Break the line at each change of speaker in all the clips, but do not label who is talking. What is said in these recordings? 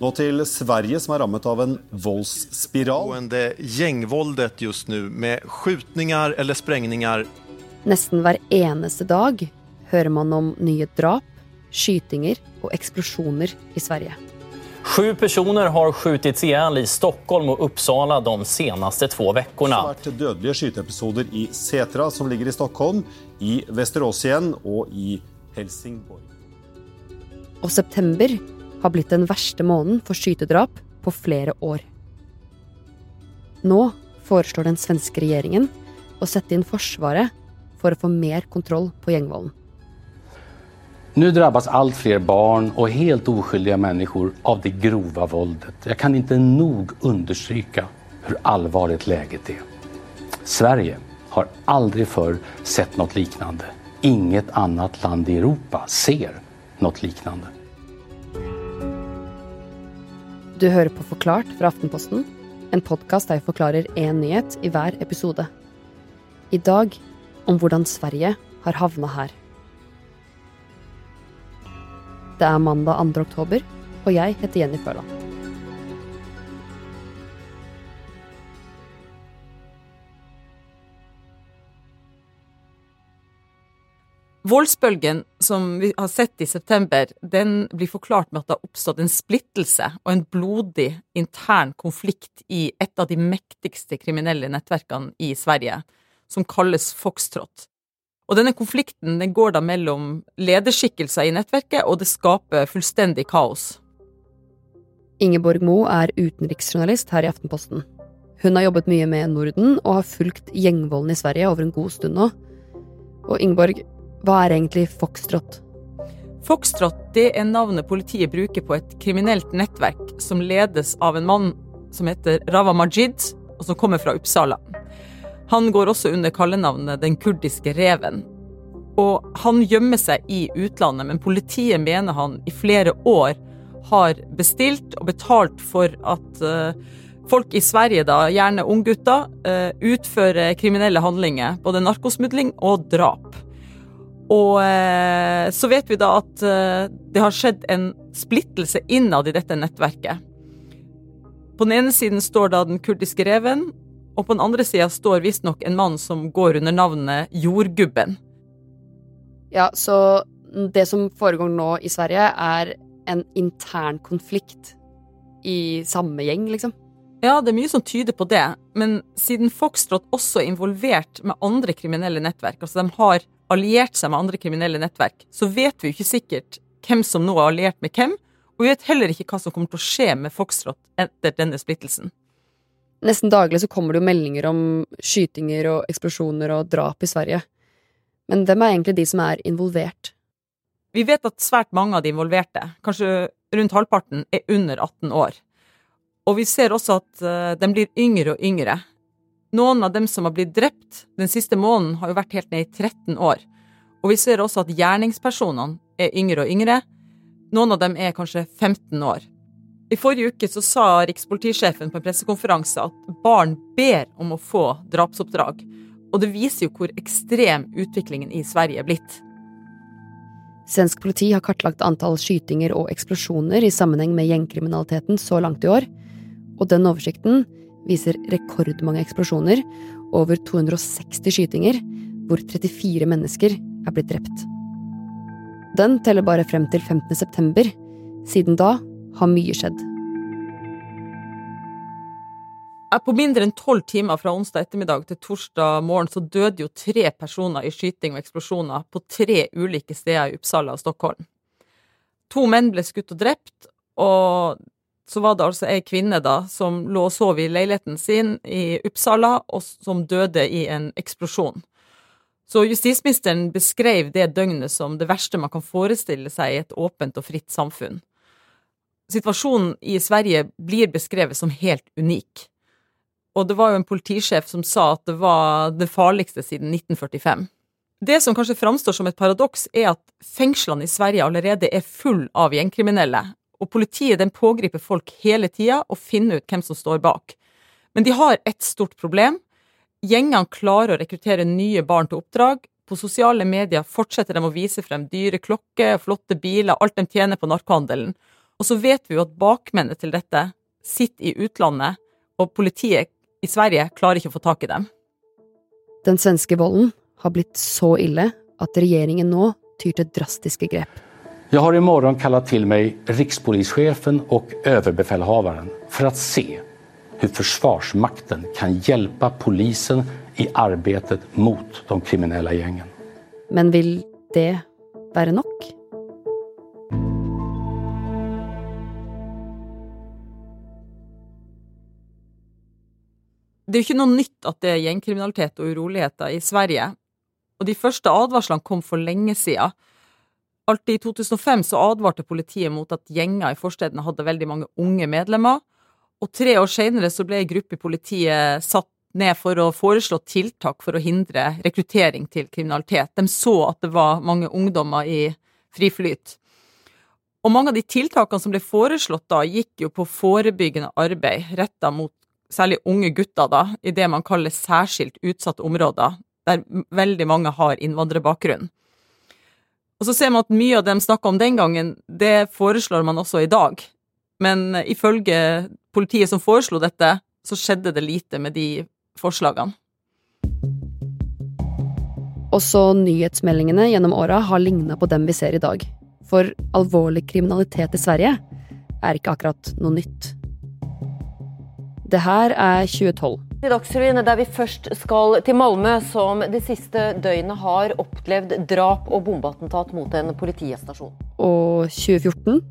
Nå til Sverige, som er rammet av en voldsspiral.
Gjengvoldet just nå, med skytinger eller sprengninger.
Nesten hver eneste dag hører man om nye drap, skytinger og eksplosjoner i Sverige.
Sju personer har skutt i hjel i Stockholm og Uppsala de seneste to ukene.
Det har vært dødelige skyteepisoder i Setra, som ligger i Stockholm, i Vesterås igjen og i Helsingborg.
Og september har blitt den verste måneden for skytedrap på flere år. Nå foreslår den svenske regjeringen å sette inn Forsvaret for å få mer kontroll på gjengvolden.
Nå rammes alt flere barn og helt uskyldige mennesker av det grove voldet. Jeg kan ikke nok understreke hvor alvorlig leget er. Sverige har aldri før sett noe lignende. Inget annet land i Europa ser noe lignende.
Du hører på Forklart fra Aftenposten, en podkast der jeg forklarer én nyhet i hver episode. I dag om hvordan Sverige har havna her. Det er mandag 2. oktober, og jeg heter Jenny Føland.
Voldsbølgen som vi har sett i september, den blir forklart med at det har oppstått en splittelse og en blodig intern konflikt i et av de mektigste kriminelle nettverkene i Sverige, som kalles Foxtrot. Og denne konflikten den går da mellom lederskikkelser i nettverket, og det skaper fullstendig kaos.
Ingeborg Mo er utenriksjournalist her i Aftenposten. Hun har jobbet mye med Norden og har fulgt gjengvolden i Sverige over en god stund nå. Og Ingeborg, hva er egentlig Foxtrot?
Foxtrot det er navnet politiet bruker på et kriminelt nettverk som ledes av en mann som heter Rava Majid, og som kommer fra Uppsala. Han går også under kallenavnet Den kurdiske reven. Og han gjemmer seg i utlandet, men politiet mener han i flere år har bestilt og betalt for at uh, folk i Sverige, da, gjerne unggutter, uh, utfører kriminelle handlinger. Både narkosmugling og drap. Og uh, så vet vi da at det har skjedd en splittelse innad i dette nettverket. På den ene siden står da den kurdiske reven, og på den andre sida står visstnok en mann som går under navnet Jordgubben.
Ja, så det som foregår nå i Sverige, er en intern konflikt i samme gjeng, liksom?
Ja, det er mye som tyder på det, men siden Foxtrot også er involvert med andre kriminelle nettverk, altså de har alliert seg med andre kriminelle nettverk, så vet vi jo ikke sikkert hvem som nå er alliert med hvem, og vi vet heller ikke hva som kommer til å skje med Foxtrot etter denne splittelsen.
Nesten daglig så kommer det jo meldinger om skytinger og eksplosjoner og drap i Sverige. Men hvem er egentlig de som er involvert?
Vi vet at svært mange av de involverte, kanskje rundt halvparten, er under 18 år. Og vi ser også at uh, de blir yngre og yngre. Noen av dem som har blitt drept den siste måneden, har jo vært helt ned i 13 år. Og vi ser også at gjerningspersonene er yngre og yngre. Noen av dem er kanskje 15 år. I forrige uke så sa rikspolitisjefen på en pressekonferanse at barn ber om å få drapsoppdrag. Og det viser jo hvor ekstrem utviklingen i Sverige er blitt.
Svensk politi har kartlagt antall skytinger og eksplosjoner i sammenheng med gjengkriminaliteten så langt i år, og den oversikten viser rekordmange eksplosjoner, over 260 skytinger, hvor 34 mennesker er blitt drept. Den teller bare frem til 15. september. Siden da har mye skjedd.
På mindre enn tolv timer fra onsdag ettermiddag til torsdag morgen så døde jo tre personer i skyting og eksplosjoner på tre ulike steder i Uppsala og Stockholm. To menn ble skutt og drept, og så var det altså ei kvinne da som lå og sov i leiligheten sin i Uppsala, og som døde i en eksplosjon. Så justisministeren beskrev det døgnet som det verste man kan forestille seg i et åpent og fritt samfunn. Situasjonen i Sverige blir beskrevet som helt unik. Og det var jo en politisjef som sa at det var det farligste siden 1945. Det som kanskje framstår som et paradoks, er at fengslene i Sverige allerede er full av gjengkriminelle, og politiet den pågriper folk hele tida og finner ut hvem som står bak. Men de har ett stort problem. Gjengene klarer å rekruttere nye barn til oppdrag. På sosiale medier fortsetter de å vise frem dyre klokker, flotte biler, alt de tjener på narkohandelen. Og så vet vi jo at bakmennene til dette sitter i utlandet, og politiet i Sverige klarer ikke å få tak i dem.
Den svenske volden har blitt så ille at regjeringen nå tyr til drastiske grep.
Jeg har i morgen kallat til meg rikspolischefen og överbefälhavaren for å se hvordan Försvarsmakten kan hjelpe polisen i arbeidet mot de kriminelle gjengen.
Men vil det være nok?
Det er jo ikke noe nytt at det er gjengkriminalitet og uroligheter i Sverige, og de første advarslene kom for lenge siden. Alt i 2005 så advarte politiet mot at gjenger i forstedene hadde veldig mange unge medlemmer, og tre år senere så ble ei gruppe i politiet satt ned for å foreslå tiltak for å hindre rekruttering til kriminalitet. De så at det var mange ungdommer i fri flyt. Og mange av de tiltakene som ble foreslått da, gikk jo på forebyggende arbeid retta mot særlig unge gutter, da, i det man kaller særskilt utsatte områder, der veldig mange har innvandrerbakgrunn. Og så ser man at mye av det de snakka om den gangen, det foreslår man også i dag. Men ifølge politiet som foreslo dette, så skjedde det lite med de forslagene.
Også nyhetsmeldingene gjennom åra har ligna på dem vi ser i dag. For alvorlig kriminalitet i Sverige er ikke akkurat noe nytt. Det her er 2012.
I Dagsrevyen der vi først skal til Malmö, som de siste døgnene har opplevd drap og bombeattentat mot en politistasjon.
Og 2014.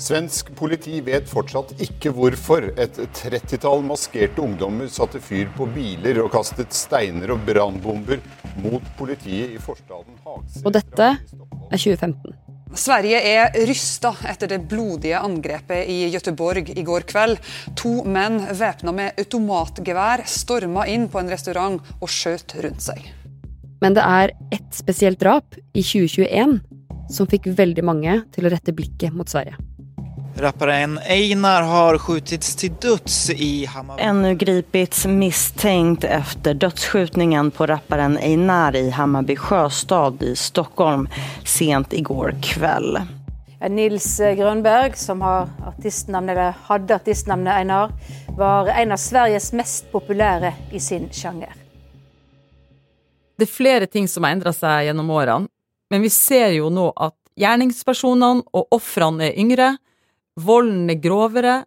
Svensk politi vet fortsatt ikke hvorfor et trettitall maskerte ungdommer satte fyr på biler og kastet steiner og brannbomber mot politiet i forstaden Hagse.
Og dette er 2015.
Sverige er rysta etter det blodige angrepet i Göteborg i går kveld. To menn væpna med automatgevær storma inn på en restaurant og skjøt rundt seg.
Men det er ett spesielt drap i 2021 som fikk veldig mange til å rette blikket mot Sverige.
Rapparen Einar har skjutits til døds i Hammarby.
Ännu gripits misstänkt efter dödsskjutningen på rapparen Einar i Hammarby sjöstad i Stockholm sent igår kväll.
Nils Grönberg, som har artistnamnet, eller hadde artistnavnet Einar, var en av Sveriges mest populære i sin sjanger.
Det er flere ting som har endra seg gjennom årene, men vi ser jo nå at gjerningspersonene og ofrene er yngre, volden er grovere,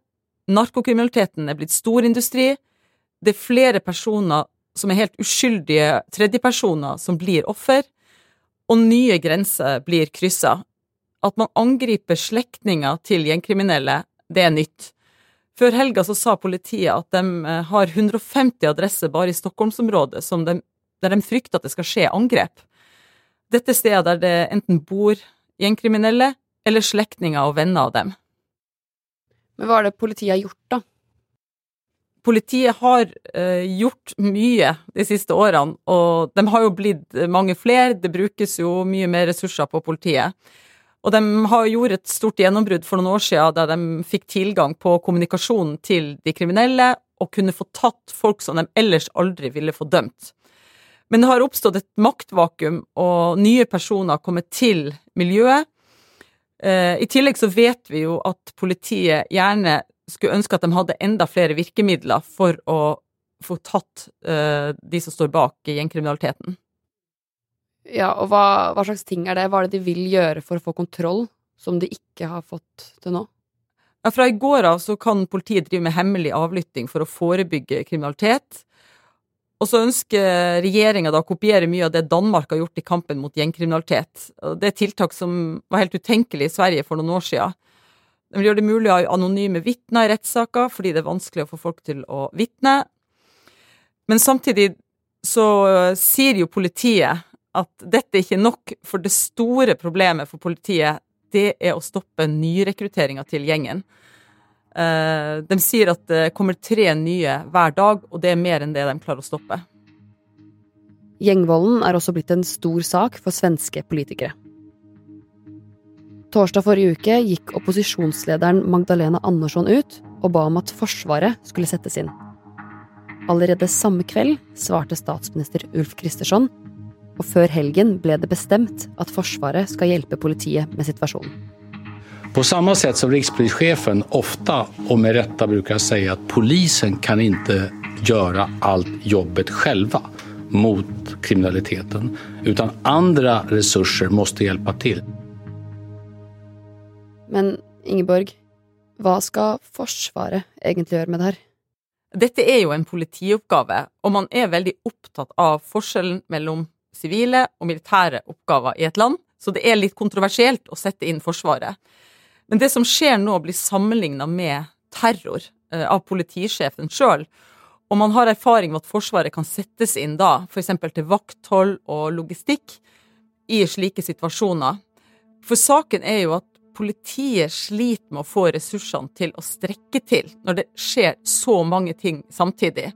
narkokriminaliteten er blitt storindustri, det er flere personer som er helt uskyldige tredjepersoner som blir offer, og nye grenser blir kryssa. At man angriper slektninger til gjengkriminelle, det er nytt. Før helga så sa politiet at de eh, har 150 adresser bare i Stockholmsområdet de, der de frykter at det skal skje angrep. Dette er steder der det enten bor gjengkriminelle eller slektninger og venner av dem.
Men hva er det politiet har gjort, da?
Politiet har eh, gjort mye de siste årene, og de har jo blitt mange flere. Det brukes jo mye mer ressurser på politiet. Og de har gjort et stort gjennombrudd for noen år siden der de fikk tilgang på kommunikasjonen til de kriminelle og kunne få tatt folk som de ellers aldri ville få dømt. Men det har oppstått et maktvakuum, og nye personer har kommet til miljøet. Eh, I tillegg så vet vi jo at politiet gjerne skulle ønske at de hadde enda flere virkemidler for å få tatt uh, de som står bak gjengkriminaliteten.
Ja, og hva, hva, slags ting er det? Hva er det de vil gjøre for å få kontroll, som de ikke har fått til nå?
Ja, fra i går av så kan politiet drive med hemmelig avlytting for å forebygge kriminalitet. Og så ønsker regjeringa å kopiere mye av det Danmark har gjort i kampen mot gjengkriminalitet. Det er tiltak som var helt utenkelig i Sverige for noen år siden. De vil gjøre det mulig å ha anonyme vitner i rettssaker, fordi det er vanskelig å få folk til å vitne. Men samtidig så sier jo politiet at dette er ikke nok, for det store problemet for politiet, det er å stoppe nyrekrutteringa til gjengen. Eh, de sier at det kommer tre nye hver dag, og det er mer enn det de klarer å stoppe.
Gjengvolden er også blitt en stor sak for svenske politikere. Torsdag forrige uke gikk opposisjonslederen Magdalena Andersson ut og ba om at Forsvaret skulle settes inn. Allerede samme kveld svarte statsminister Ulf Kristersson, og før helgen ble det bestemt at Forsvaret skal hjelpe politiet med situasjonen.
På samma sätt som rikspolischefen ofta och med rätta brukar säga att polisen kan inte göra allt jobbet själva mot kriminaliteten, utan andra resurser måste hjälpa till.
Men Ingeborg, hva skal Forsvaret egentlig gjøre med det her?
Dette er jo en politioppgave, og man er veldig opptatt av forskjellen mellom sivile og militære oppgaver i et land, så det er litt kontroversielt å sette inn Forsvaret. Men det som skjer nå, blir sammenligna med terror eh, av politisjefen sjøl, og man har erfaring med at Forsvaret kan settes inn da, f.eks. til vakthold og logistikk, i slike situasjoner. For saken er jo at politiet sliter med å få ressursene til å strekke til når det skjer så mange ting samtidig.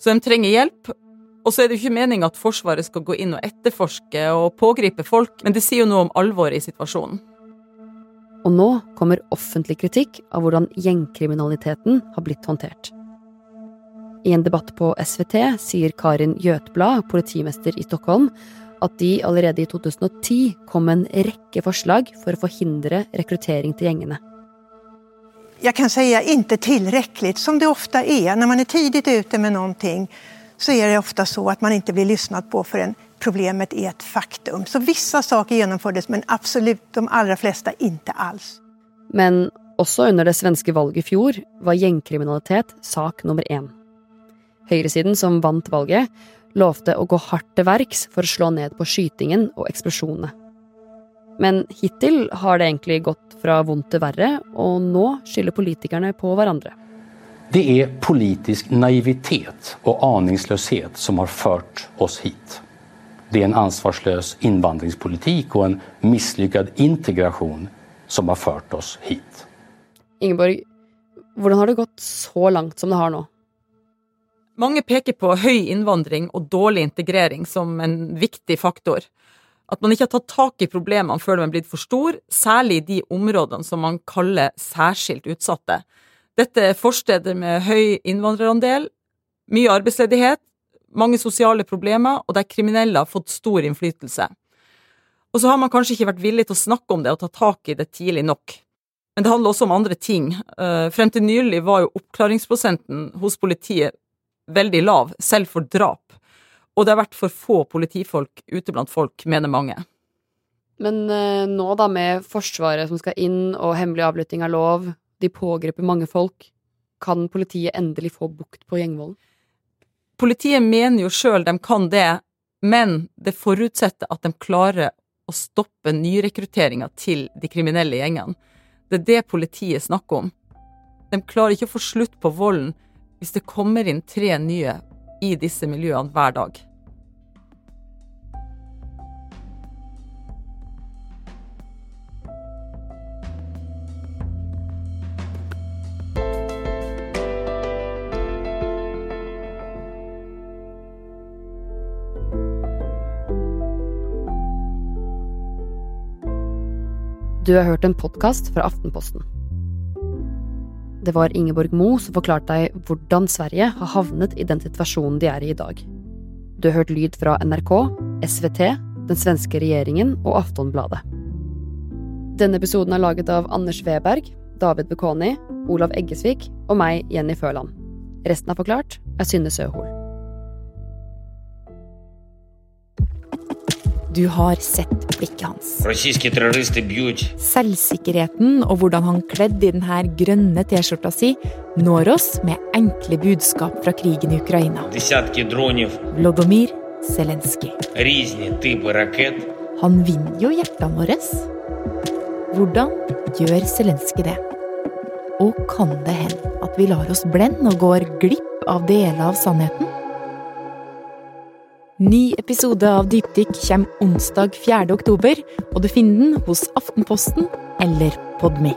Så de trenger hjelp. Og så er det jo ikke meninga at Forsvaret skal gå inn og etterforske og pågripe folk, men det sier jo noe om alvoret i situasjonen.
Og nå kommer offentlig kritikk av hvordan gjengkriminaliteten har blitt håndtert. I en debatt på SVT sier Karin Gjøtblad, politimester i Stockholm, at de allerede i 2010 kom med en rekke forslag for å forhindre rekruttering til gjengene.
Jeg kan si ikke tilrekkelig, som det ofte er. Når man er tidlig ute med noe, så er det ofte så at man ikke blir lyttet på før problemet er et faktum. Så visse saker gjennomførtes, men absolutt de aller fleste ikke alls.
Men også under det svenske valget i fjor var gjengkriminalitet sak nummer én. Høyresiden, som vant valget, lovte å gå hardt til verks for å slå ned på skytingen og eksplosjonene. Men hittil har det egentlig gått fra vondt til verre, og nå skylder politikerne på hverandre.
Det er politisk naivitet og aningsløshet som har ført oss hit. Det er en ansvarsløs innvandringspolitikk og en mislykket integrasjon som har ført oss hit.
Ingeborg, hvordan har det gått så langt som det har nå?
Mange peker på høy innvandring og dårlig integrering som en viktig faktor. At man ikke har tatt tak i problemene før de er blitt for store, særlig i de områdene som man kaller særskilt utsatte. Dette er forsteder med høy innvandrerandel, mye arbeidsledighet, mange sosiale problemer, og der kriminelle har fått stor innflytelse. Og så har man kanskje ikke vært villig til å snakke om det og ta tak i det tidlig nok. Men det handler også om andre ting. Eh, frem til nylig var jo oppklaringsprosenten hos politiet veldig lav, selv for drap. Og det har vært for få politifolk ute blant folk, mener mange.
Men eh, nå, da, med Forsvaret som skal inn, og hemmelig avlytting av lov, de pågriper mange folk, kan politiet endelig få bukt på gjengvolden?
Politiet mener jo sjøl de kan det, men det forutsetter at de klarer å stoppe nyrekrutteringa til de kriminelle gjengene. Det er det politiet snakker om. De klarer ikke å få slutt på volden hvis det kommer inn tre nye i disse miljøene hver dag.
Du har hørt en podkast fra Aftenposten. Det var Ingeborg Mo som forklarte deg hvordan Sverige har havnet i den situasjonen de er i i dag. Du har hørt lyd fra NRK, SVT, den svenske regjeringen og Aftonbladet. Denne episoden er laget av Anders Weberg, David Bekoni, Olav Eggesvik og meg, Jenny Føland. Resten av Forklart er Synne Søhol.
Du har sett blikket hans. Selvsikkerheten og hvordan han kledd i denne grønne T-skjorta si, når oss med enkle budskap fra krigen i Ukraina. Vlodomyr Zelenskyj. Han vinner jo hjertene våre. Hvordan gjør Zelenskyj det? Og kan det hende at vi lar oss blende og går glipp av deler av sannheten? Ny episode av Dypdykk kommer onsdag 4. oktober, og du finner den hos Aftenposten eller Podme.